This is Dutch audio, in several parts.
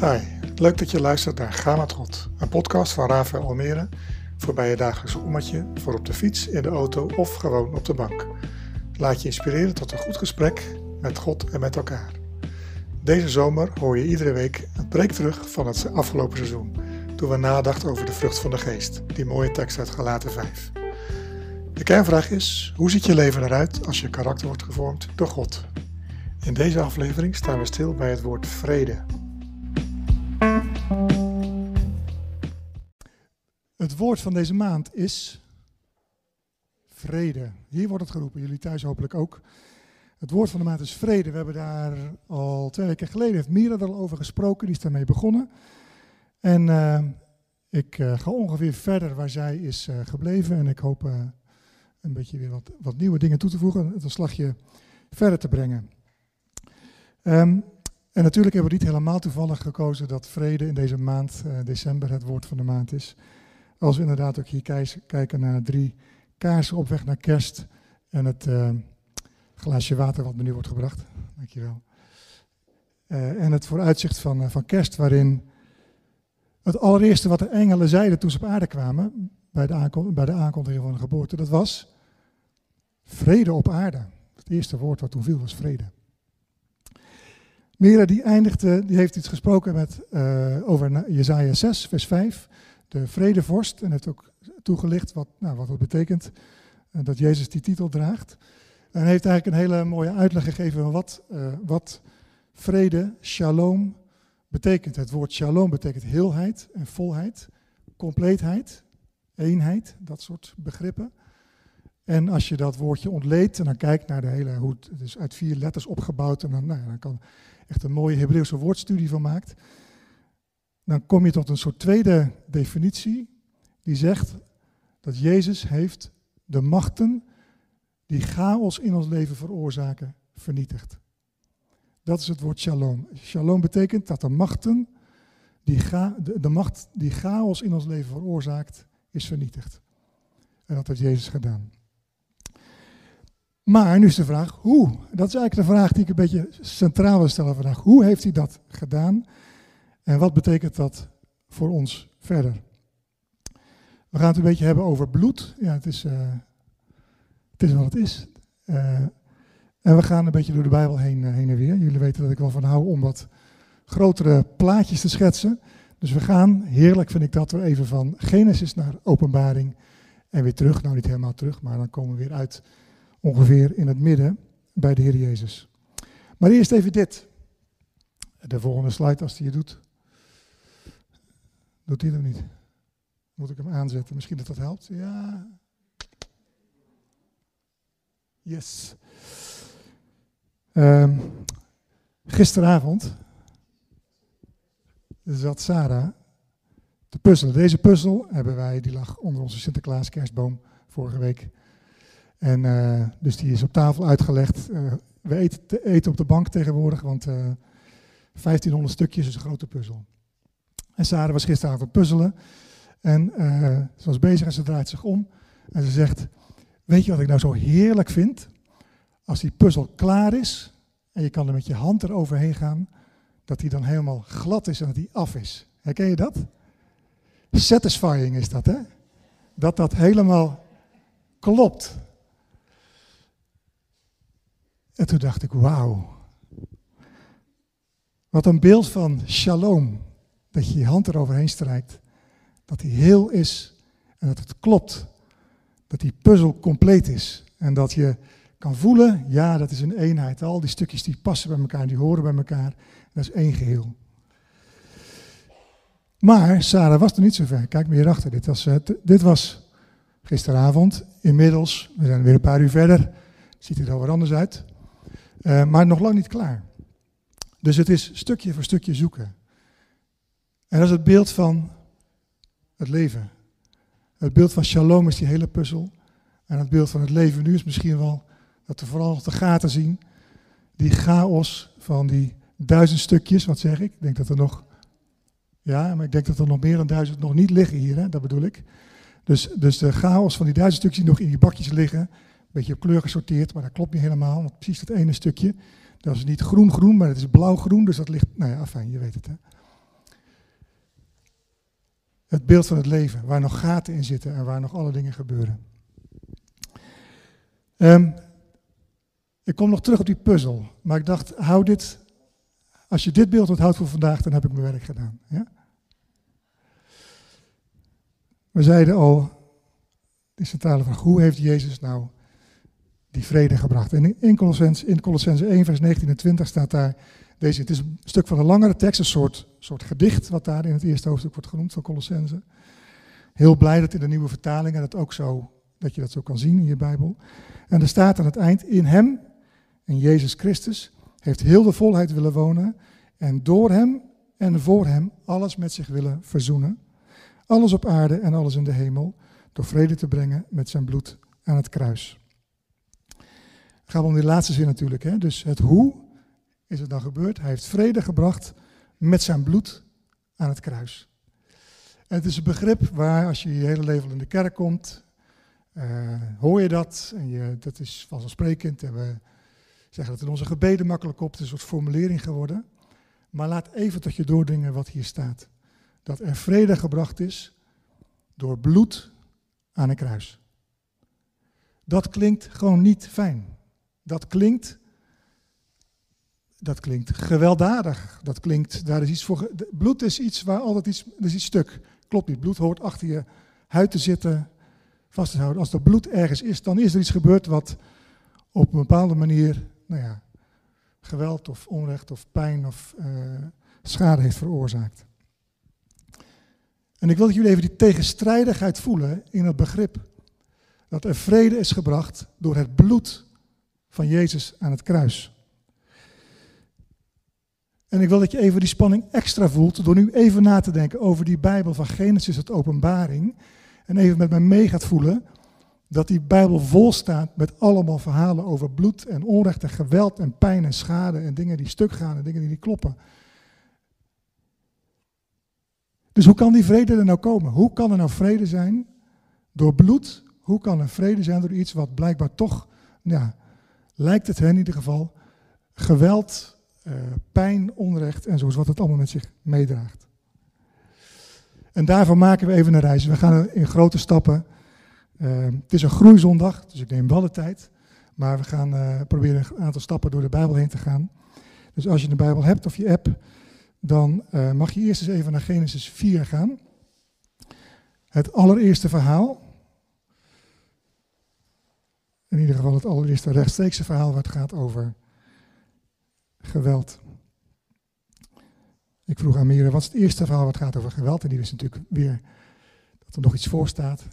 Hi, leuk dat je luistert naar Ga met God, een podcast van Rafael Almere voorbij je dagelijkse ommetje, voor op de fiets, in de auto of gewoon op de bank. Laat je inspireren tot een goed gesprek met God en met elkaar. Deze zomer hoor je iedere week een preek terug van het afgelopen seizoen, toen we nadachten over de vrucht van de geest, die mooie tekst uit Galaten 5. De kernvraag is, hoe ziet je leven eruit als je karakter wordt gevormd door God? In deze aflevering staan we stil bij het woord vrede. Het woord van deze maand is vrede. Hier wordt het geroepen, jullie thuis hopelijk ook. Het woord van de maand is vrede. We hebben daar al twee weken geleden, heeft Mira er al over gesproken, die is daarmee begonnen. En uh, ik uh, ga ongeveer verder waar zij is uh, gebleven en ik hoop een beetje weer wat, wat, nieuwe dingen toe te voegen, het slagje verder te brengen. Um, en natuurlijk hebben we niet helemaal toevallig gekozen dat vrede in deze maand, december, het woord van de maand is. Als we inderdaad ook hier kijken naar drie kaarsen op weg naar kerst en het uh, glaasje water wat me nu wordt gebracht. Dankjewel. Uh, en het vooruitzicht van, uh, van kerst waarin het allereerste wat de engelen zeiden toen ze op aarde kwamen, bij de, bij de aankondiging van de geboorte, dat was vrede op aarde. Het eerste woord wat toen viel was vrede. Mira die eindigde, die heeft iets gesproken met, over Jezaja 6, vers 5 de vredevorst en heeft ook toegelicht wat, nou, wat dat betekent uh, dat Jezus die titel draagt. En heeft eigenlijk een hele mooie uitleg gegeven van wat, uh, wat vrede, shalom, betekent. Het woord shalom betekent heelheid en volheid, compleetheid, eenheid, dat soort begrippen. En als je dat woordje ontleedt en dan kijkt naar de hele, hoe het is uit vier letters opgebouwd en dan, nou, dan kan echt een mooie Hebreeuwse woordstudie van maakt dan kom je tot een soort tweede definitie die zegt dat Jezus heeft de machten die chaos in ons leven veroorzaken vernietigd. Dat is het woord shalom. Shalom betekent dat de machten, die de, de macht die chaos in ons leven veroorzaakt, is vernietigd. En dat heeft Jezus gedaan. Maar nu is de vraag, hoe? Dat is eigenlijk de vraag die ik een beetje centraal wil stellen vandaag. Hoe heeft hij dat gedaan? En wat betekent dat voor ons verder? We gaan het een beetje hebben over bloed. Ja, het is, uh, het is wat het is. Uh, en we gaan een beetje door de Bijbel heen, uh, heen en weer. Jullie weten dat ik wel van hou om wat grotere plaatjes te schetsen. Dus we gaan, heerlijk vind ik dat, weer even van Genesis naar Openbaring. En weer terug, nou niet helemaal terug, maar dan komen we weer uit ongeveer in het midden bij de Heer Jezus. Maar eerst even dit. De volgende slide, als die je doet. Doet hij hem niet? Moet ik hem aanzetten? Misschien dat dat helpt? Ja. Yes. Um, gisteravond zat Sarah te puzzelen. Deze puzzel hebben wij, die lag onder onze Sinterklaas kerstboom vorige week. En uh, dus die is op tafel uitgelegd. Uh, we eten, op de bank tegenwoordig, want uh, eh, 1500 stukjes is een grote puzzel. En Sarah was gisteravond puzzelen. En uh, ze was bezig en ze draait zich om. En ze zegt, weet je wat ik nou zo heerlijk vind? Als die puzzel klaar is en je kan er met je hand eroverheen gaan, dat die dan helemaal glad is en dat die af is. Herken je dat? Satisfying is dat, hè? Dat dat helemaal klopt. En toen dacht ik, wauw. Wat een beeld van shalom dat je je hand eroverheen strijkt, dat die heel is en dat het klopt. Dat die puzzel compleet is en dat je kan voelen, ja, dat is een eenheid. Al die stukjes die passen bij elkaar, die horen bij elkaar. Dat is één geheel. Maar Sarah was er niet zo ver. Kijk maar hierachter. Dit was, uh, dit was gisteravond. Inmiddels, we zijn weer een paar uur verder. Ziet er al wat anders uit. Uh, maar nog lang niet klaar. Dus het is stukje voor stukje zoeken. En dat is het beeld van het leven. Het beeld van shalom is die hele puzzel. En het beeld van het leven nu is misschien wel dat we vooral nog de gaten zien. Die chaos van die duizend stukjes, wat zeg ik? Ik denk dat er nog, ja, maar ik denk dat er nog meer dan duizend nog niet liggen hier, hè? dat bedoel ik. Dus, dus de chaos van die duizend stukjes die nog in die bakjes liggen, een beetje op kleur gesorteerd, maar dat klopt niet helemaal, want precies dat ene stukje, dat is niet groen-groen, maar het is blauw-groen, dus dat ligt, nou ja, fijn, je weet het hè. Het beeld van het leven, waar nog gaten in zitten en waar nog alle dingen gebeuren. Um, ik kom nog terug op die puzzel, maar ik dacht, hou dit, als je dit beeld onthoudt voor vandaag, dan heb ik mijn werk gedaan. We zeiden al, die centrale vraag, hoe heeft Jezus nou die vrede gebracht? En in Colossens, in Colossense 1, vers 19 en 20 staat daar deze, het is een stuk van een langere tekst, een soort, soort gedicht wat daar in het eerste hoofdstuk wordt genoemd van Colossense. Heel blij dat in de nieuwe vertalingen dat ook zo, dat je dat zo kan zien in je Bijbel. En er staat aan het eind, in hem, in Jezus Christus, heeft heel de volheid willen wonen en door hem en voor hem alles met zich willen verzoenen. Alles op aarde en alles in de hemel, door vrede te brengen met zijn bloed aan het kruis. Het gaat om die laatste zin natuurlijk. Hè? Dus het hoe is het dan gebeurd? Hij heeft vrede gebracht met zijn bloed aan het kruis. Het is een begrip waar als je je hele leven in de kerk komt, uh, hoor je dat. En je, dat is vanzelfsprekend. En we zeggen dat in onze gebeden makkelijk op. Het is een soort formulering geworden. Maar laat even tot je doordringen wat hier staat. Dat er vrede gebracht is door bloed aan een kruis. Dat klinkt gewoon niet fijn. Dat klinkt, dat klinkt gewelddadig. Dat klinkt, daar is iets voor. Bloed is iets waar altijd iets, er is iets stuk. Klopt niet. Bloed hoort achter je huid te zitten, vast te houden. Als er bloed ergens is, dan is er iets gebeurd wat op een bepaalde manier, nou ja, geweld of onrecht of pijn of uh, schade heeft veroorzaakt. En ik wil dat jullie even die tegenstrijdigheid voelen in het begrip dat er vrede is gebracht door het bloed van Jezus aan het kruis. En ik wil dat je even die spanning extra voelt door nu even na te denken over die Bijbel van Genesis tot Openbaring. En even met mij mee gaat voelen dat die Bijbel vol staat met allemaal verhalen over bloed en onrecht en geweld en pijn en schade en dingen die stuk gaan en dingen die niet kloppen. Dus hoe kan die vrede er nou komen? Hoe kan er nou vrede zijn door bloed? Hoe kan er vrede zijn door iets wat blijkbaar toch, ja, lijkt het in ieder geval, geweld, uh, pijn, onrecht en zoals wat het allemaal met zich meedraagt. En daarvoor maken we even een reis. We gaan in grote stappen. Uh, het is een groeizondag, dus ik neem wel de tijd. Maar we gaan uh, proberen een aantal stappen door de Bijbel heen te gaan. Dus als je de Bijbel hebt of je app, dan uh, mag je eerst eens even naar Genesis 4 gaan. Het allereerste verhaal. In ieder geval het allereerste rechtstreekse verhaal waar het gaat over geweld. Ik vroeg aan wat is het eerste verhaal wat gaat over geweld? En die wist natuurlijk weer dat er nog iets voor staat.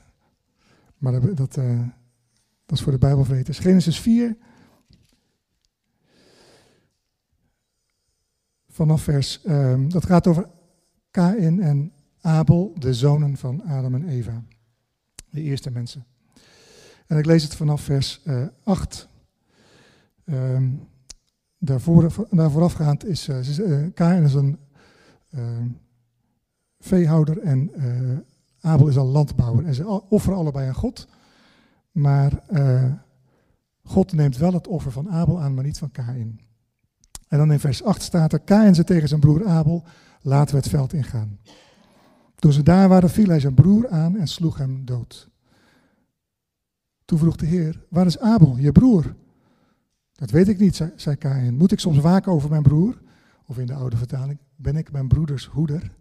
Maar dat, dat, uh, dat is voor de Bijbelvreters. Genesis 4, vanaf vers, um, dat gaat over Kain en Abel, de zonen van Adam en Eva. De eerste mensen. En ik lees het vanaf vers uh, 8. Um, daarvoor, daarvoorafgaand is, uh, Kain is een uh, veehouder en Abel is een landbouwer. En ze offeren allebei aan God. Maar God neemt wel het offer van Abel aan, maar niet van Kain. En dan in vers 8 staat er, Kain zei tegen zijn broer Abel, laten we het veld ingaan. Toen ze daar waren, viel hij zijn broer aan en sloeg hem dood. Toen vroeg de Heer, waar is Abel, je broer? Dat weet ik niet, zei, Kain. Moet ik soms waken over mijn broer? Of in de oude vertaling, ben ik mijn broeders hoeder?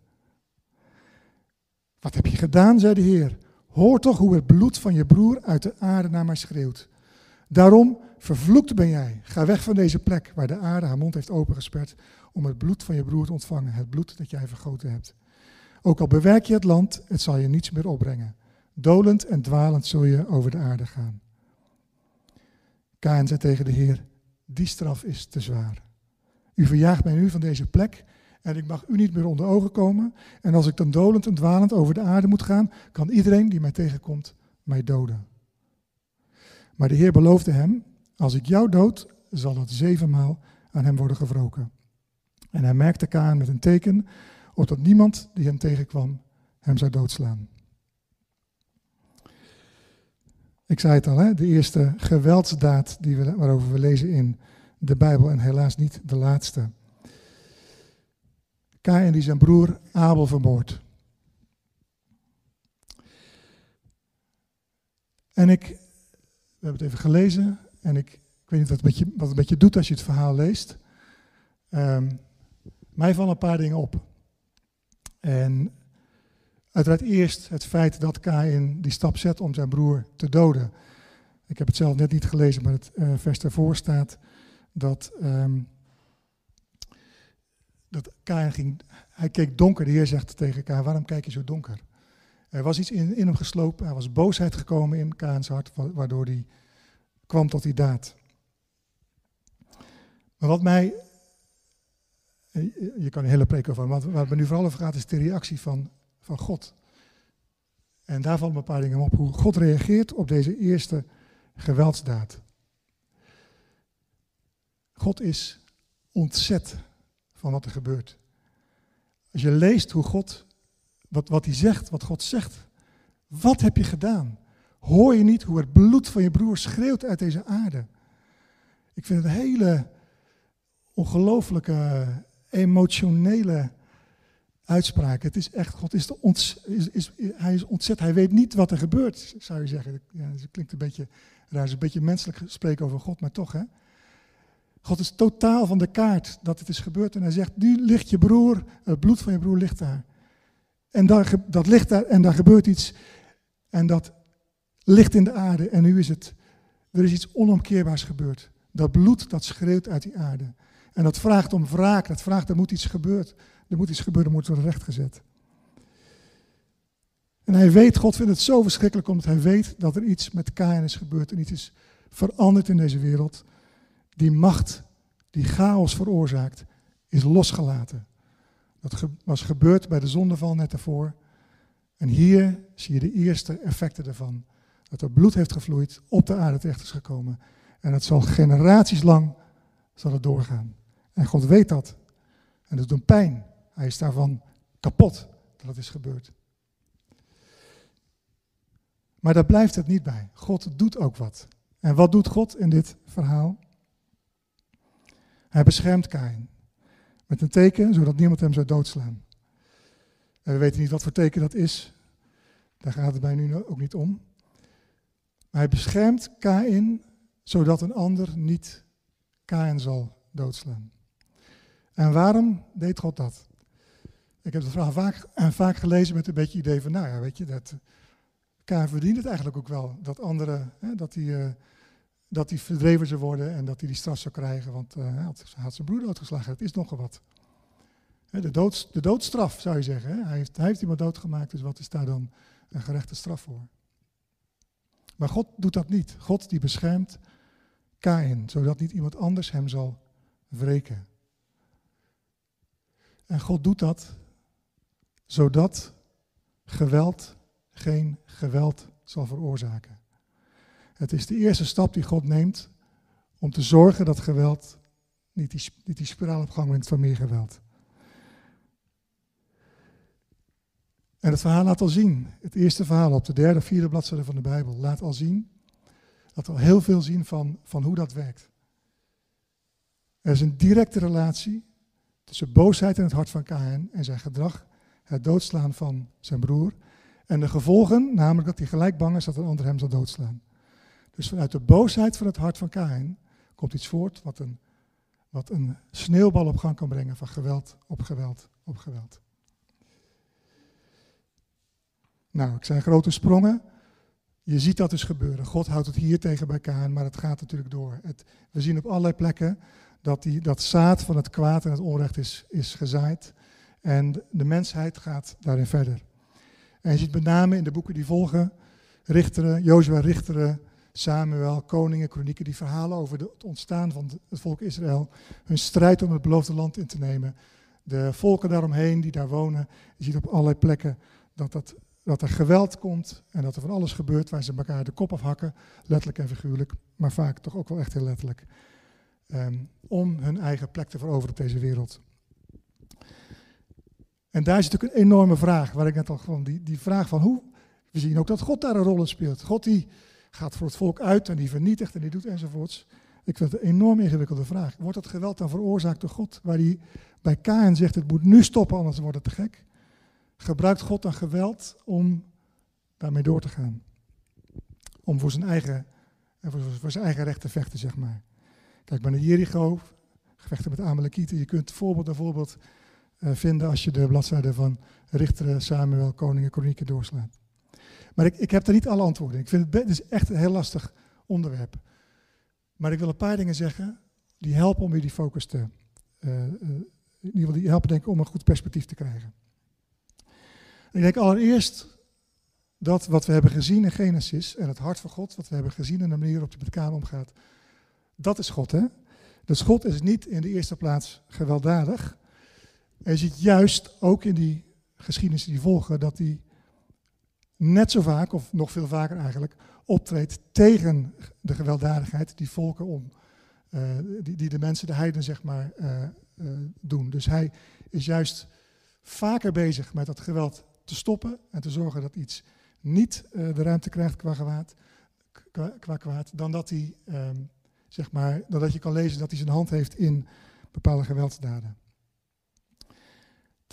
Wat heb je gedaan, zei de Heer. Hoor toch hoe het bloed van je broer uit de aarde naar mij schreeuwt. Daarom, vervloekt ben jij. Ga weg van deze plek waar de aarde haar mond heeft opengesperd om het bloed van je broer te ontvangen. Het bloed dat jij vergoten hebt. Ook al bewerk je het land, het zal je niets meer opbrengen. Dolend en dwalend zul je over de aarde gaan. Kain zei tegen de Heer, die straf is te zwaar. U verjaagt mij nu van deze plek en ik mag u niet meer onder ogen komen. En als ik dan dolend en dwalend over de aarde moet gaan, kan iedereen die mij tegenkomt mij doden. Maar de Heer beloofde hem, als ik jou dood, zal het zevenmaal aan hem worden gewroken. En hij merkte Kaan met een teken, opdat niemand die hem tegenkwam hem zou doodslaan. Ik zei het al, hè, de eerste geweldsdaad die we, waarover we lezen in de Bijbel en helaas niet de laatste. Kain die zijn broer Abel vermoord. En ik, we hebben het even gelezen en ik, ik weet niet wat het, met je, wat het met je doet als je het verhaal leest. Ehm, mij vallen een paar dingen op. En uiteraard eerst het feit dat Kain die stap zet om zijn broer te doden. Ik heb het zelf net niet gelezen, maar het uh, vers daarvoor staat dat, um, dat Kain ging, hij keek donker. De Heer zegt tegen Kain, waarom kijk je zo donker? Er was iets in, in hem geslopen, er was boosheid gekomen in Kains hart, waardoor hij kwam tot die daad. Maar wat mij, je kan een hele preek over, maar waar het me nu vooral over gaat, is de reactie van, van God. En daar vallen een paar dingen op, hoe God reageert op deze eerste geweldsdaad. God is ontzet van wat er gebeurt. Als je leest hoe God, wat, wat hij zegt, wat God zegt. Wat heb je gedaan? Hoor je niet hoe het bloed van je broer schreeuwt uit deze aarde? Ik vind het een hele ongelooflijke, emotionele uitspraak. Het is echt, God is, is, is, hij is ontzet. Hij weet niet wat er gebeurt, zou je zeggen. Ja, dat klinkt een beetje raar, is een beetje menselijk spreken over God, maar toch hè. God is totaal van de kaart dat het is gebeurd. En hij zegt, nu ligt je broer, het bloed van je broer ligt daar. En daar, dat ligt daar en daar gebeurt iets. En dat ligt in de aarde. En nu is het, er is iets onomkeerbaars gebeurd. Dat bloed, dat schreeuwt uit die aarde. En dat vraagt om wraak, dat vraagt, er moet iets gebeuren. Er moet iets gebeuren, moet worden rechtgezet. En hij weet, God vindt het zo verschrikkelijk omdat hij weet dat er iets met Kain is gebeurd en iets is veranderd in deze wereld. Die macht, die chaos veroorzaakt, is losgelaten. Dat was gebeurd bij de zondeval net daarvoor. En hier zie je de eerste effecten ervan. Dat er bloed heeft gevloeid, op de aarde terecht is gekomen. En het zal generaties lang zal het doorgaan. En God weet dat. En dat doet pijn. Hij is daarvan kapot dat het is gebeurd. Maar daar blijft het niet bij. God doet ook wat. En wat doet God in dit verhaal? Hij beschermt Kain. Met een teken, zodat niemand hem zou doodslaan. En we weten niet wat voor teken dat is. Daar gaat het bij nu ook niet om. Maar hij beschermt Kain, zodat een ander niet Kain zal doodslaan. En waarom deed God dat? Ik heb het verhaal vaak, en vaak gelezen met een beetje idee van, nou ja, weet je, dat Kain verdient het eigenlijk ook wel. Dat anderen, hè, dat die, uh, dat die verdreven zou worden en dat hij die straf zou krijgen, want uh, hij had, zijn broer doodgeslagen. Het is nogal wat. De, doods, de doodstraf zou je zeggen. Hij, heeft, hij heeft iemand doodgemaakt, dus wat is daar dan een gerechte straf voor? Maar God doet dat niet. God die beschermt Kain, zodat niet iemand anders hem zal wreken. En God doet dat zodat geweld geen geweld zal veroorzaken. Het is de eerste stap die God neemt om te zorgen dat geweld niet die, niet die spiraal op gang brengt van meer geweld. En het verhaal laat al zien, het eerste verhaal op de derde, vierde bladzijde van de Bijbel, laat al zien, laat al heel veel zien van, van hoe dat werkt. Er is een directe relatie tussen boosheid in het hart van Kain en zijn gedrag, het doodslaan van zijn broer. En de gevolgen, namelijk dat hij gelijk bang is dat een ander hem zal doodslaan. Dus vanuit de boosheid van het hart van Kain komt iets voort wat een, wat een sneeuwbal op gang kan brengen van geweld op geweld op geweld. Nou, ik zei grote sprongen. Je ziet dat dus gebeuren. God houdt het hier tegen bij Kaan, maar het gaat natuurlijk door. Het, we zien op allerlei plekken dat die, dat zaad van het kwaad en het onrecht is, is gezaaid. En de mensheid gaat daarin verder. En je ziet met name in de boeken die volgen, Richteren, Jozua Richteren, Samuel, Koningen, Kronieken, die verhalen over het ontstaan van het volk Israël, hun strijd om het beloofde land in te nemen, de volken daaromheen die daar wonen. Je ziet op allerlei plekken dat, dat, dat er geweld komt en dat er van alles gebeurt waar ze elkaar de kop afhakken, letterlijk en figuurlijk, maar vaak toch ook wel echt heel letterlijk, um, om hun eigen plek te veroveren op deze wereld. En daar is natuurlijk een enorme vraag, waar ik net al gewoon, die, die vraag van hoe, we zien ook dat God daar een rol in speelt. God die gaat voor het volk uit en die vernietigt en die doet enzovoorts. Ik vind het een enorm ingewikkelde vraag. Wordt dat geweld dan veroorzaakt door God? Waar hij bij Kain zegt, het moet nu stoppen, anders wordt het te gek. Gebruikt God dan geweld om daarmee door te gaan? om voor zijn eigen, voor, voor zijn eigen recht te vechten, zeg maar. Kijk maar naar Jericho, gevechten met Amalekieten. Je kunt voorbeeld na voorbeeld vinden als je de bladzijde van Richteren, Samuel, Koningen, Kronieken doorslaat. Maar ik, ik heb daar niet alle antwoorden. Ik vind het, het is echt een heel lastig onderwerp. Maar ik wil een paar dingen zeggen die helpen om je die focus te, uh, in ieder geval die helpen denk om een goed perspectief te krijgen. ik denk allereerst dat wat we hebben gezien in Genesis en het hart van God, wat we hebben gezien en de manier waarop hij met elkaar omgaat, dat is God. Hè? Dus God is niet in de eerste plaats gewelddadig. En je ziet juist ook in die geschiedenissen die volgen dat hij net zo vaak, of nog veel vaker eigenlijk, optreedt tegen de gewelddadigheid die volken om, uh, die, die, de mensen, de heiden zeg maar, uh, uh, doen. Dus hij is juist vaker bezig met dat geweld te stoppen en te zorgen dat iets niet de ruimte krijgt qua qua, kwaad dan dat hij, um, zeg maar, dan dat je kan lezen dat hij zijn hand heeft in bepaalde geweldsdaden.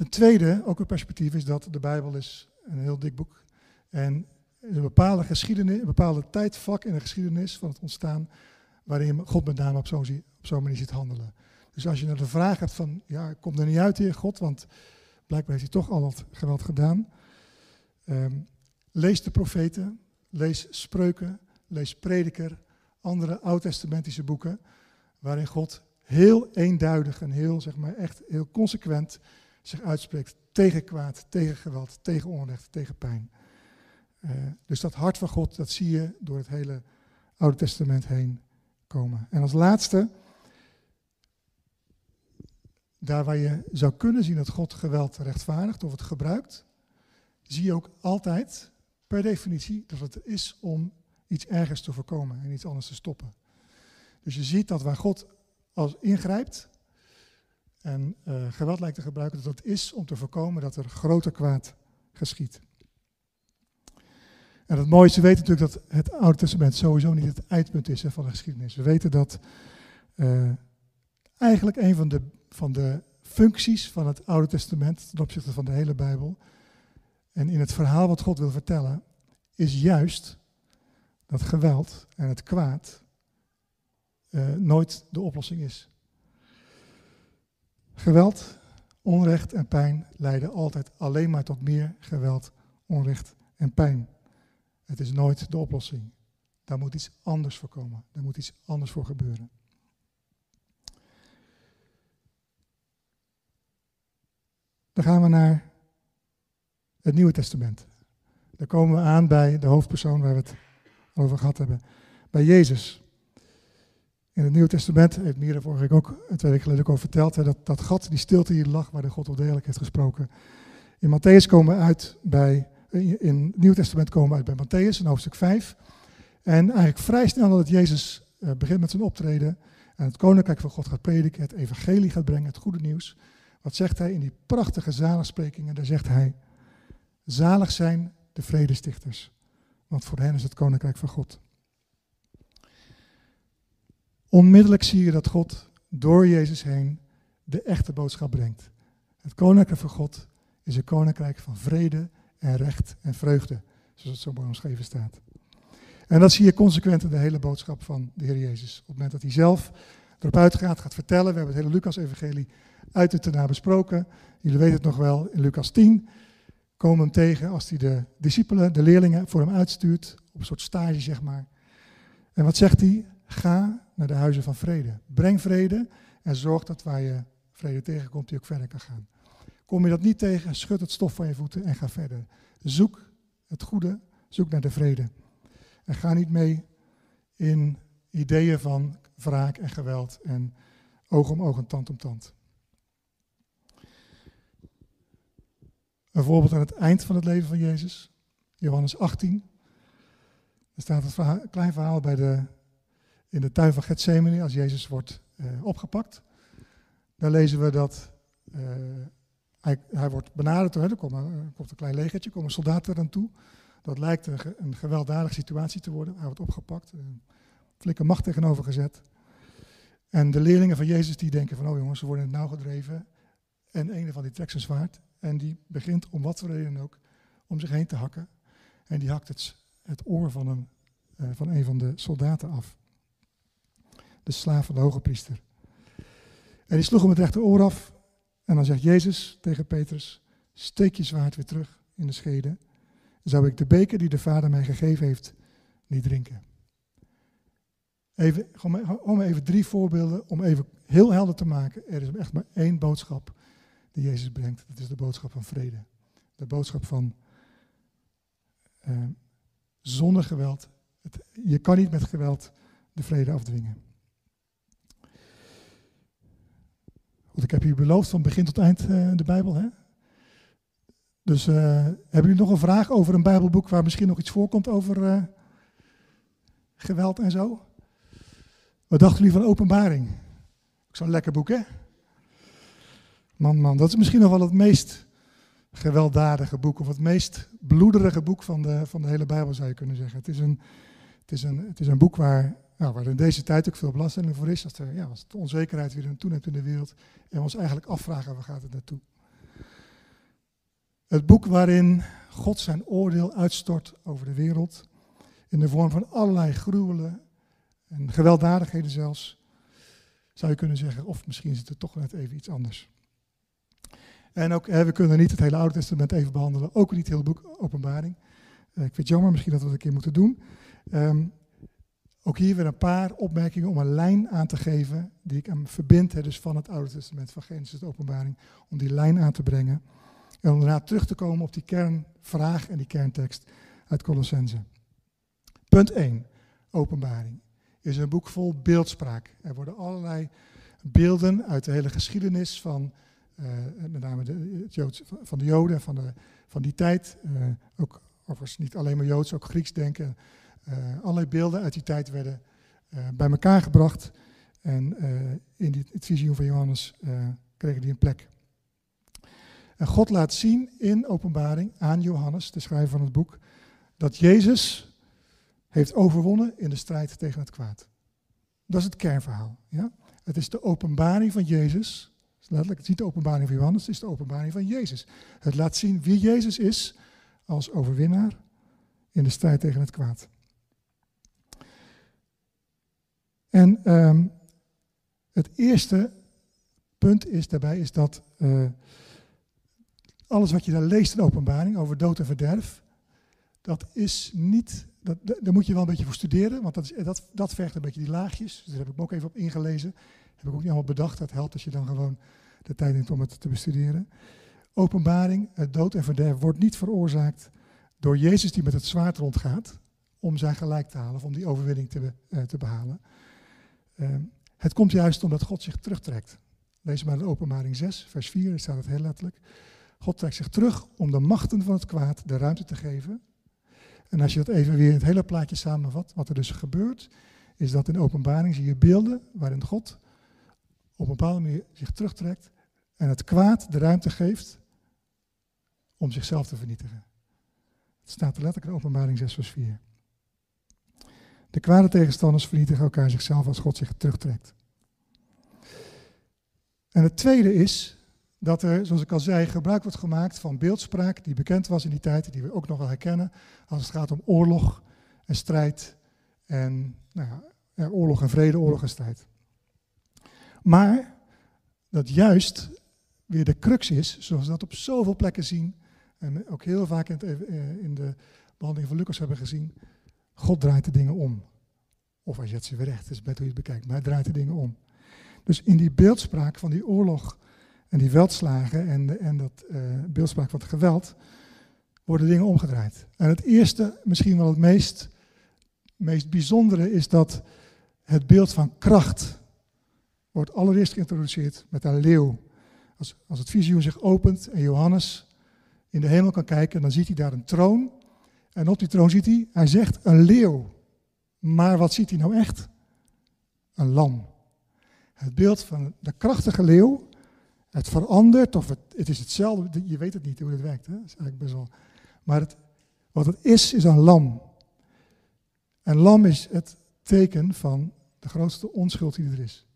Ten tweede, ook een perspectief, is dat de Bijbel is een heel dik boek. En een bepaalde geschiedenis, een bepaalde tijdvak in de geschiedenis van het ontstaan, waarin God met name op zo'n zo manier ziet handelen. Dus als je naar de vraag hebt van, ja, ik kom er niet uit, Heer God, want blijkbaar heeft hij toch al wat geweld gedaan. Um, lees de profeten, lees spreuken, lees prediker, andere oud-testamentische boeken, waarin God heel eenduidig en heel, zeg maar, echt heel consequent zich uitspreekt tegen kwaad, tegen geweld, tegen onrecht, tegen pijn. Uh, dus dat hart van God, dat zie je door het hele Oude Testament heen komen. En als laatste, daar waar je zou kunnen zien dat God geweld rechtvaardigt of het gebruikt, zie je ook altijd per definitie dat het is om iets ergers te voorkomen en iets anders te stoppen. Dus je ziet dat waar God als ingrijpt, en uh, geweld lijkt te gebruiken, dat dat is om te voorkomen dat er groter kwaad geschiet. En het mooiste weten natuurlijk dat het Oude Testament sowieso niet het eindpunt is hè, van de geschiedenis. We weten dat uh, eigenlijk een van de, van de functies van het Oude Testament ten opzichte van de hele Bijbel en in het verhaal wat God wil vertellen, is juist dat geweld en het kwaad uh, nooit de oplossing is. Geweld, onrecht en pijn leiden altijd alleen maar tot meer geweld, onrecht en pijn. Het is nooit de oplossing. Daar moet iets anders voor komen. Daar moet iets anders voor gebeuren. Dan gaan we naar het Nieuwe Testament. Daar komen we aan bij de hoofdpersoon waar we het over gehad hebben. Bij Jezus. In het Nieuwe Testament, heeft Mira vorige week ook, twee weken geleden ook al verteld, hè, dat, dat gat, die stilte hier lag waar de God wel degelijk heeft gesproken. In Matthäus komen we uit bij, in het Nieuwe Testament komen we uit bij Matthäus, in hoofdstuk 5. En eigenlijk vrij snel nadat Jezus uh, begint met zijn optreden en het koninkrijk van God gaat prediken, het evangelie gaat brengen, het goede nieuws. Wat zegt hij in die prachtige zaligsprekingen? Daar zegt hij, zalig zijn de vredestichters, want voor hen is het koninkrijk van God. Onmiddellijk zie je dat God door Jezus heen de echte boodschap brengt. Het koninkrijk van God is een koninkrijk van vrede en recht en vreugde, zoals het zo mooi omschreven staat. En dat zie je consequent in de hele boodschap van de Heer Jezus. Op het moment dat hij zelf erop uitgaat, gaat vertellen. We hebben het hele Lucas-evangelie uit het daarna besproken. Jullie weten het nog wel, in Lucas 10 komen hem tegen als hij de discipelen, de leerlingen, voor hem uitstuurt. Op een soort stage, zeg maar. En wat zegt hij? Ga naar de huizen van vrede. Breng vrede en zorg dat waar je vrede tegenkomt, je ook verder kan gaan. Kom je dat niet tegen, schud het stof van je voeten en ga verder. Zoek het goede, zoek naar de vrede. En ga niet mee in ideeën van wraak en geweld en oog om oog en tand om tand. Een voorbeeld aan het eind van het leven van Jezus, Johannes 18. Er staat een klein verhaal bij de in de tuin van Gethsemane, als Jezus wordt uh, opgepakt. Daar lezen we dat uh, hij, wordt benaderd, er komt, komt, een klein legertje, komen soldaten eraan toe. Dat lijkt een, een, gewelddadige situatie te worden. Hij wordt opgepakt, een flinke macht tegenover gezet. En de leerlingen van Jezus die denken van, oh jongens, ze worden het nauw gedreven. En een van die trekt zijn zwaard en die begint om wat voor reden ook om zich heen te hakken. En die hakt het, het oor van een eh, van een van de soldaten af. De slaaf van de hoge priester. En die sloeg hem het rechteroor af. En dan zegt Jezus tegen Petrus, steek je zwaard weer terug in de schede. Zou ik de beker die de Vader mij gegeven heeft niet drinken. Even, gewoon even drie voorbeelden om even heel helder te maken. Er is echt maar één boodschap die Jezus brengt. Dat is de boodschap van vrede. De boodschap van uh, zonder geweld. Je kan niet met geweld de vrede afdwingen. Goed, ik heb u beloofd van begin tot eind uh, de Bijbel. Hè? Dus uh, hebben jullie nog een vraag over een Bijbelboek waar misschien nog iets voorkomt over geweld en zo? Wat dachten jullie van Openbaring? Zo'n lekker boek, hè? Man, man, dat is misschien nog wel het meest gewelddadige boek, of het meest bloederige boek van de, van de hele Bijbel, zou je kunnen zeggen. Het is een, het is een, het is een boek waar, nou, waar in deze tijd ook veel belastering voor is, als, er, ja, als de onzekerheid weer toeneemt in de wereld, en we ons eigenlijk afvragen, waar gaat het naartoe? Het boek waarin God zijn oordeel uitstort over de wereld, in de vorm van allerlei gruwelen en gewelddadigheden zelfs, zou je kunnen zeggen. Of misschien is het toch net even iets anders. En ook, we kunnen niet het hele Oude Testament even behandelen, ook niet het hele boek Openbaring. Uh, ik vind jammer, misschien dat we dat een keer moeten doen. Um, ook hier weer een paar opmerkingen om een lijn aan te geven die ik aan verbind, hè, dus van het Oude Testament, van Genesis tot Openbaring, om die lijn aan te brengen. En om daarna terug te komen op die kernvraag en die kerntekst uit Colossense. Punt 1, Openbaring is een boek vol beeldspraak. Er worden allerlei beelden uit de hele geschiedenis van, uh, met name de, Joods, van de Joden, van, de, van die tijd. Uh, ook overigens niet alleen maar Joods, ook Grieks denken. Uh, allerlei beelden uit die tijd werden bij elkaar gebracht. En in die, het visioen van Johannes kregen die een plek. En God laat zien in openbaring aan Johannes, de schrijver van het boek, dat Jezus heeft overwonnen in de strijd tegen het kwaad. Dat is het kernverhaal. Ja? Het is de openbaring van Jezus. Letterlijk, het is niet de openbaring van Johannes, het is de openbaring van Jezus. Het laat zien wie Jezus is als overwinnaar in de strijd tegen het kwaad. En um, het eerste punt is daarbij is dat uh, alles wat je daar leest in openbaring over dood en verderf, dat is niet dat, daar moet je wel een beetje voor studeren, want dat, is, dat, dat vergt een beetje die laagjes. Dus daar heb ik me ook even op ingelezen. Heb ik ook niet allemaal bedacht. Dat helpt als je dan gewoon de tijd neemt om het te bestuderen. Openbaring, dood en verderf wordt niet veroorzaakt door Jezus die met het zwaard rondgaat om zijn gelijk te halen, of om die overwinning te, uh, te behalen. Uh, het komt juist omdat God zich terugtrekt. Lees maar in openbaring 6, vers 4, daar staat het heel letterlijk. God trekt zich terug om de machten van het kwaad de ruimte te geven en als je dat even weer in het hele plaatje samenvat, wat er dus gebeurt, is dat in de openbaring zie je beelden waarin God op een bepaalde manier zich terugtrekt en het kwaad de ruimte geeft om zichzelf te vernietigen. Het staat er letterlijk in openbaring 6 vers 4. De kwade tegenstanders vernietigen elkaar zichzelf als God zich terugtrekt. En het tweede is dat er, zoals ik al zei, gebruik wordt gemaakt van beeldspraak die bekend was in die tijd, die we ook nog wel herkennen, als het gaat om oorlog en strijd en nou ja, oorlog en vrede, oorlog en strijd. Maar dat juist weer de crux is, zoals we dat op zoveel plekken zien, en ook heel vaak in, eh, de behandeling van Lucas hebben gezien, God draait de dingen om. Of hij zet ze weer recht, is beter hoe je het bekijkt, maar hij draait de dingen om. Dus in die beeldspraak van die oorlog en die veldslagen en, en dat uh, beeldspraak van het geweld, worden dingen omgedraaid. En het eerste, misschien wel het meest, meest bijzondere, is dat het beeld van kracht wordt allereerst geïntroduceerd met een leeuw. Als, als het visioen zich opent en Johannes in de hemel kan kijken, dan ziet hij daar een troon. En op die troon ziet hij, hij zegt een leeuw. Maar wat ziet hij nou echt? Een lam. Het beeld van de krachtige leeuw het verandert of het, het is hetzelfde. Je weet het niet hoe het werkt. Hè? Is eigenlijk best wel. Maar het, wat het is, is een lam. En lam is het teken van de grootste onschuld die er is.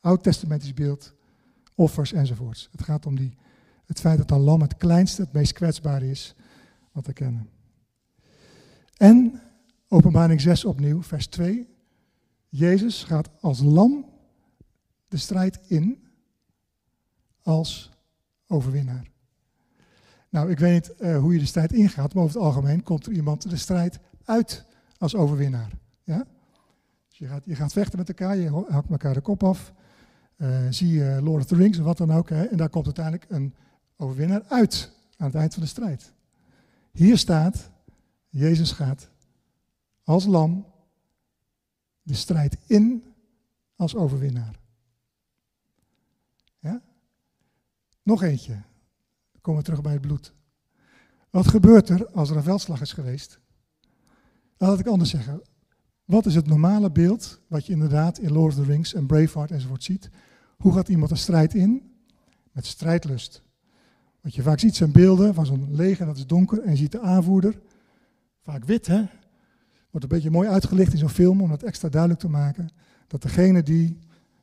Oud-testamentisch beeld, offers enzovoorts. Het gaat om die, het feit dat een lam het kleinste, het meest kwetsbare is wat we kennen. En Openbaring 6 opnieuw, vers 2. Jezus gaat als lam de strijd in als overwinnaar. Nou, ik weet niet uh, hoe je de strijd ingaat, maar over het algemeen komt er iemand de strijd uit als overwinnaar. Ja? Dus je gaat, je gaat vechten met elkaar, je hakt elkaar de kop af. Uh, zie je Lord of the Rings of wat dan ook. Hè, en daar komt uiteindelijk een overwinnaar uit aan het eind van de strijd. Hier staat, Jezus gaat als lam de strijd in als overwinnaar. Ja? Nog eentje. Dan komen we terug bij het bloed. Wat gebeurt er als er een veldslag is geweest? Laat ik anders zeggen. Wat is het normale beeld wat je inderdaad in Lord of the Rings en Braveheart enzovoort ziet? Hoe gaat iemand een strijd in? Met strijdlust. Wat je vaak ziet zijn beelden van zo'n leger, dat is donker, en je ziet de aanvoerder, vaak wit hè, wordt een beetje mooi uitgelicht in zo'n film om dat extra duidelijk te maken, dat degene die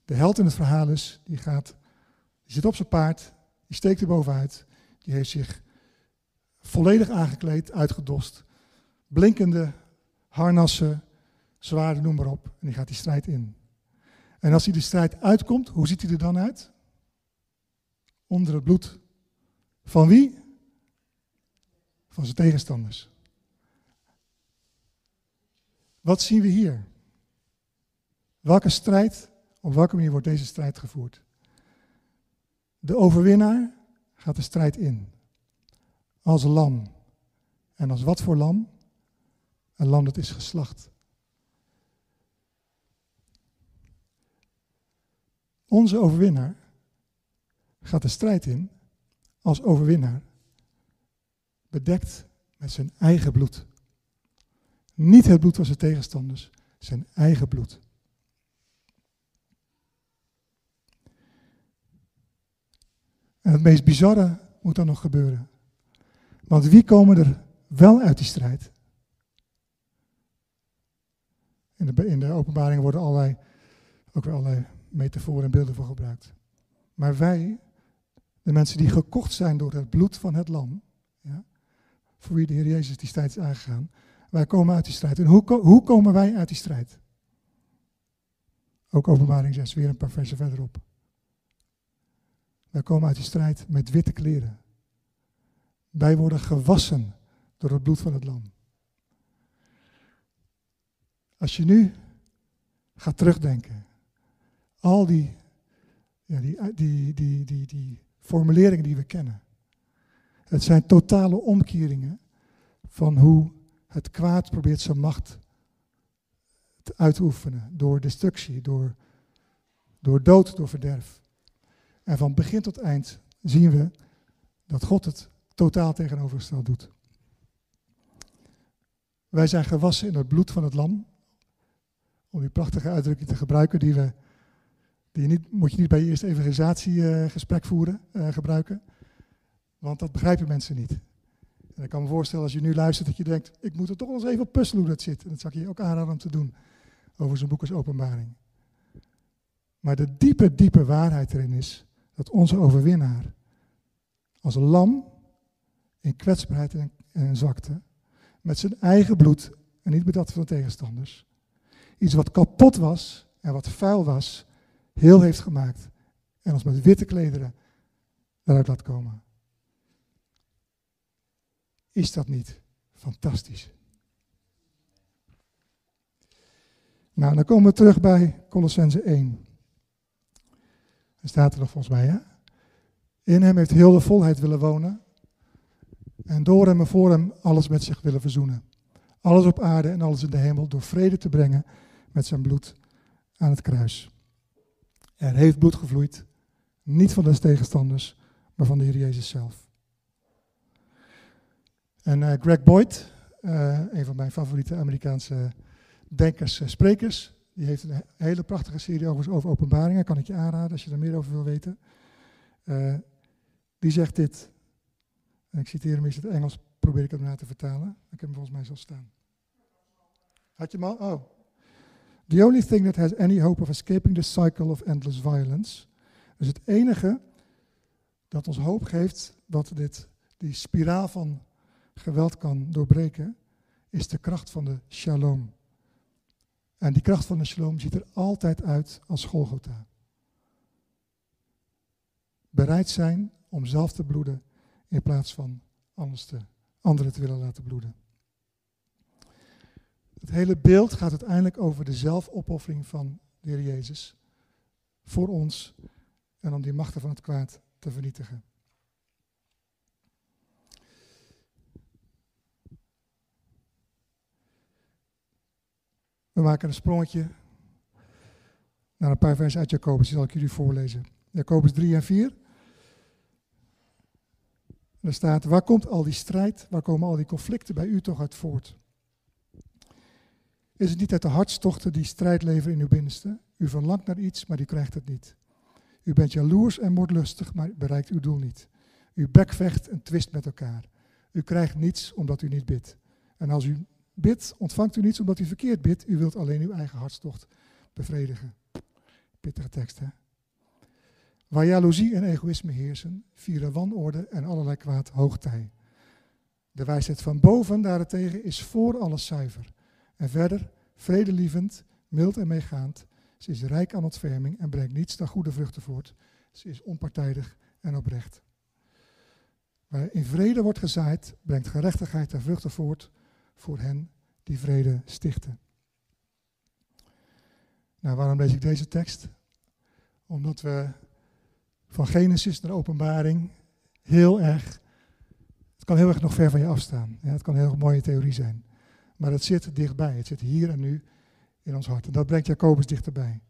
de held in het verhaal is, die gaat, die zit op zijn paard, die steekt er bovenuit, die heeft zich volledig aangekleed, uitgedost, blinkende harnassen, zwaarden, noem maar op, en die gaat die strijd in. En als hij de strijd uitkomt, hoe ziet hij er dan uit? Onder het bloed. Van wie? Van zijn tegenstanders. Wat zien we hier? Welke strijd, op welke manier wordt deze strijd gevoerd? De overwinnaar gaat de strijd in. Als lam. En als wat voor lam? Een lam dat is geslacht. Onze overwinnaar gaat de strijd in als overwinnaar, bedekt met zijn eigen bloed. Niet het bloed van zijn tegenstanders, zijn eigen bloed. En het meest bizarre moet dan nog gebeuren. Want wie komen er wel uit die strijd? In de, in de openbaring worden allerlei, ook weer allerlei metaforen en beelden voor gebruikt. Maar wij, de mensen die gekocht zijn door het bloed van het lam, ja, voor wie de Heer Jezus die strijd is aangegaan, wij komen uit die strijd. En hoe, hoe komen wij uit die strijd? Ook openbaring 6, weer een paar versen verderop. Wij komen uit die strijd met witte kleren. Wij worden gewassen door het bloed van het lam. Als je nu gaat terugdenken, al die, ja, die, die, die, die, die formuleringen die we kennen. Het zijn totale omkeringen van hoe het kwaad probeert zijn macht te oefenen. Door destructie, door, door dood, door verderf. En van begin tot eind zien we dat God het totaal tegenovergesteld doet. Wij zijn gewassen in het bloed van het lam. Om die prachtige uitdrukking te gebruiken die we die niet, moet je niet bij je eerste evangelisatiegesprek voeren, uh, gebruiken. Want dat begrijpen mensen niet. En ik kan me voorstellen als je nu luistert dat je denkt, ik moet er toch eens even op puzzelen hoe dat zit. En dat zou ik je ook aanraden om te doen over zo'n boek als openbaring. Maar de diepe, diepe waarheid erin is dat onze overwinnaar als een lam in kwetsbaarheid en, en zwakte, met zijn eigen bloed en niet met dat van de tegenstanders, iets wat kapot was en wat vuil was, heel heeft gemaakt en ons met witte klederen daaruit laat komen. Is dat niet fantastisch? Nou, dan komen we terug bij Colossense 1. Er staat er nog volgens mij, hè? In hem heeft heel de volheid willen wonen. En door hem en voor hem alles met zich willen verzoenen. Alles op aarde en alles in de hemel door vrede te brengen met zijn bloed aan het kruis. Er heeft bloed gevloeid, niet van de tegenstanders, maar van de Heer Jezus zelf. En uh, Greg Boyd, uh, een van mijn favoriete Amerikaanse denkers, uh, sprekers, die heeft een hele prachtige serie over, openbaringen, kan ik je aanraden als je er meer over wil weten. die zegt dit, en ik citeer hem in het Engels, probeer ik hem na te vertalen. Ik heb hem volgens mij zo staan. Had je hem al? Oh, The only thing that has any hope of escaping the cycle of endless violence. Dus het enige dat ons hoop geeft dat dit, die spiraal van geweld kan doorbreken, is de kracht van de shalom. En die kracht van de shalom ziet er altijd uit als Golgotha. Bereid zijn om zelf te bloeden in plaats van anders te, anderen te willen laten bloeden. Het hele beeld gaat uiteindelijk over de zelfopoffering van de Heer Jezus voor ons en om die machten van het kwaad te vernietigen. We maken een sprongetje naar een paar versen uit Jacobus. Die zal ik jullie voorlezen. Jacobus 3 en 4. Er staat, waar komt al die strijd, waar komen al die conflicten bij u toch uit voort? Is het niet uit de hartstochten die strijd leveren in uw binnenste? U verlangt naar iets, maar u krijgt het niet. U bent jaloers en moordlustig, maar bereikt uw doel niet. U bekvecht en twist met elkaar. U krijgt niets omdat u niet bidt. En als u bidt, ontvangt u niets omdat u verkeerd bidt. U wilt alleen uw eigen hartstocht bevredigen. Pittige tekst, hè? Waar jaloezie en egoïsme heersen, vieren wanorde en allerlei kwaad hoogtij. De wijsheid van boven daarentegen is voor alles zuiver. En verder, vredelievend, mild en meegaand. Ze is rijk aan ontferming en brengt niets dan goede vruchten voort. Ze is onpartijdig en oprecht. Waar in vrede wordt gezaaid, brengt gerechtigheid en vruchten voort voor hen die vrede stichten. Nou, waarom lees ik deze tekst? Omdat we van Genesis naar Openbaring heel erg, het kan heel erg nog ver van je afstaan. Ja, het kan een heel mooie theorie zijn. Maar het zit dichtbij, het zit hier en nu in ons hart. En dat brengt Jacobus dichterbij.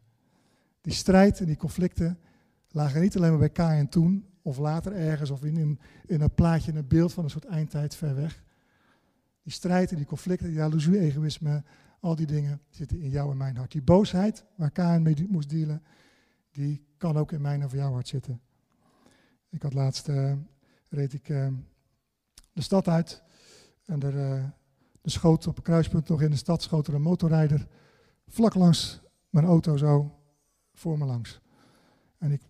Die strijd en die conflicten lagen niet alleen maar bij Kai en toen, of later ergens, of in, in, in een plaatje, een beeld van een soort eindtijd ver weg. Die strijd en die conflicten, die jaloezie, egoïsme, al die dingen zitten in jou en mijn hart. Die boosheid, waar Kain mee moest dealen, die kan ook in mijn of jouw hart zitten. Ik had laatst, uh, reed ik uh, de stad uit en er, uh, schoot op een kruispunt nog in de stad schoot er een motorrijder vlak langs mijn auto zo voor me langs. En ik,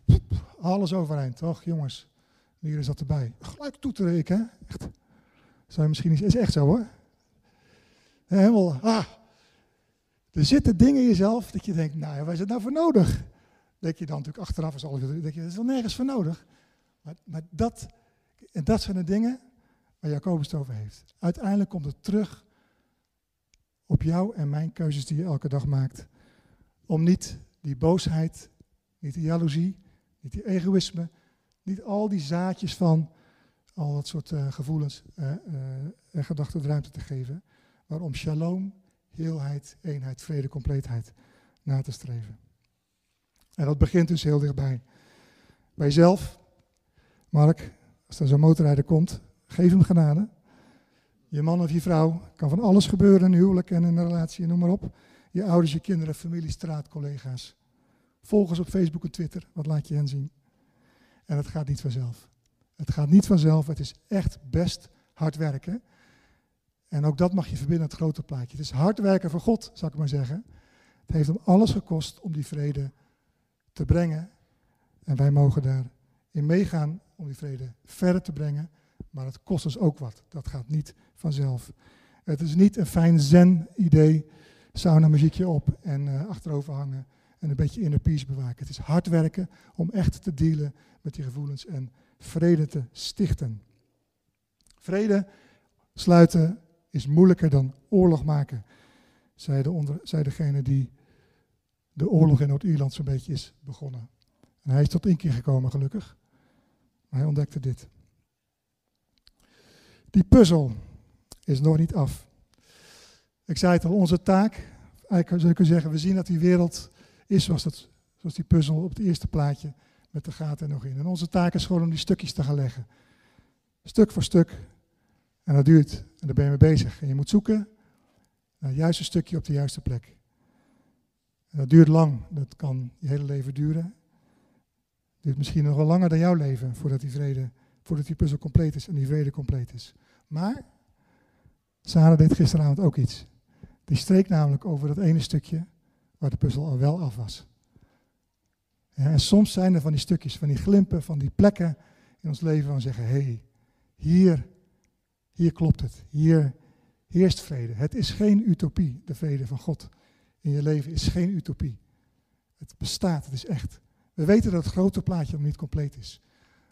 alles overeind, toch jongens, hier is dat erbij. Gelijk toeteren ik, hè. Echt. Zou je misschien niet, is echt zo hoor. Helemaal, ah. Er zitten dingen in jezelf dat je denkt, nou, waar is het nou voor nodig? Denk je dan natuurlijk achteraf, is alles, denk je, dat is wel nergens voor nodig. Maar, maar dat, en dat zijn de dingen waar Jacobus het over heeft. Uiteindelijk komt het terug op jou en mijn keuzes die je elke dag maakt. Om niet die boosheid, niet die jaloezie, niet die egoïsme, niet al die zaadjes van al dat soort uh, gevoelens uh, uh, en gedachten ruimte te geven. Maar om shalom, heelheid, eenheid, vrede, compleetheid na te streven. En dat begint dus heel dichtbij. Bij jezelf, Mark, als er zo'n motorrijder komt, geef hem genade. Je man of je vrouw, kan van alles gebeuren in een huwelijk en in een relatie, noem maar op. Je ouders, je kinderen, familie, straat, collega's. Volgers op Facebook en Twitter, wat laat je hen zien. En het gaat niet vanzelf. Het gaat niet vanzelf, het is echt best hard werken. En ook dat mag je verbinden aan het grote plaatje. Het is hard werken voor God, zou ik maar zeggen. Het heeft hem alles gekost om die vrede te brengen. En wij mogen daarin meegaan om die vrede verder te brengen. Maar het kost ons ook wat. Dat gaat niet vanzelf. Het is niet een fijn zen-idee, sauna muziekje op en uh, achterover hangen en een beetje inner peace bewaken. Het is hard werken om echt te dealen met die gevoelens en vrede te stichten. Vrede sluiten is moeilijker dan oorlog maken, zei, de onder, zei degene die de oorlog in Noord-Ierland zo'n beetje is begonnen. En hij is tot inkeer gekomen, gelukkig. Maar hij ontdekte dit. Die puzzel is nog niet af. Ik zei het al, onze taak, eigenlijk zou je kunnen zeggen, we zien dat die wereld is zoals, dat, zoals die puzzel op het eerste plaatje met de gaten er nog in. En onze taak is gewoon om die stukjes te gaan leggen. Stuk voor stuk. En dat duurt. En daar ben je mee bezig. En je moet zoeken naar het juiste stukje op de juiste plek. En dat duurt lang. Dat kan je hele leven duren. Het duurt misschien nog wel langer dan jouw leven voordat die vrede, voordat die puzzel compleet is en die vrede compleet is. Maar Sarah deed gisteravond ook iets. Die streek namelijk over dat ene stukje waar de puzzel al wel af was. En soms zijn er van die stukjes, van die glimpen, van die plekken in ons leven we zeggen, hé, hey, hier, hier klopt het. Hier, heerst vrede. Het is geen utopie, de vrede van God in je leven is geen utopie. Het bestaat, het is echt. We weten dat het grote plaatje nog niet compleet is.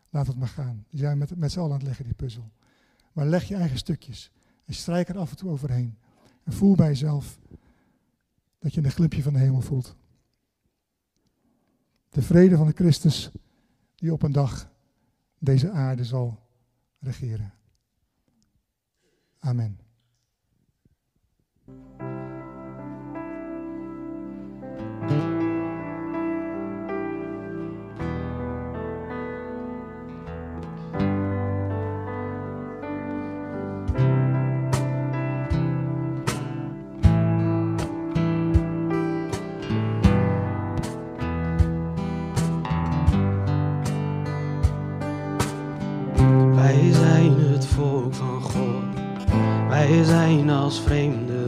Laat het maar gaan. Die zijn met, met z'n allen aan het leggen, die puzzel. Maar leg je eigen stukjes. En strijk er af en toe overheen. En voel bij jezelf dat je een glimpje van de hemel voelt. De vrede van de Christus die op een dag deze aarde zal regeren. Amen. Wij zijn als vreemdelingen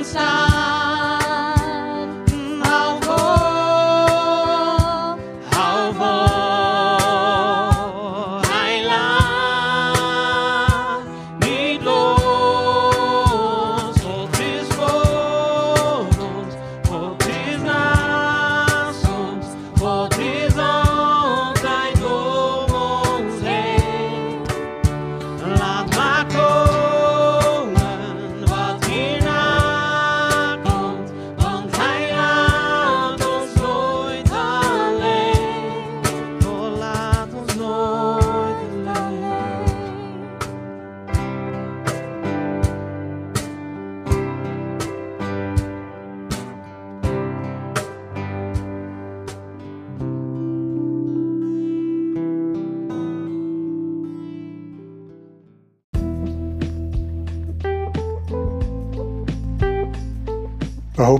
We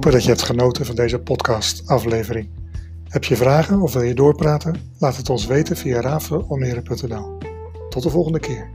hopen dat je hebt genoten van deze podcast-aflevering. Heb je vragen of wil je doorpraten? Laat het ons weten via ravenalmere.nl. Tot de volgende keer.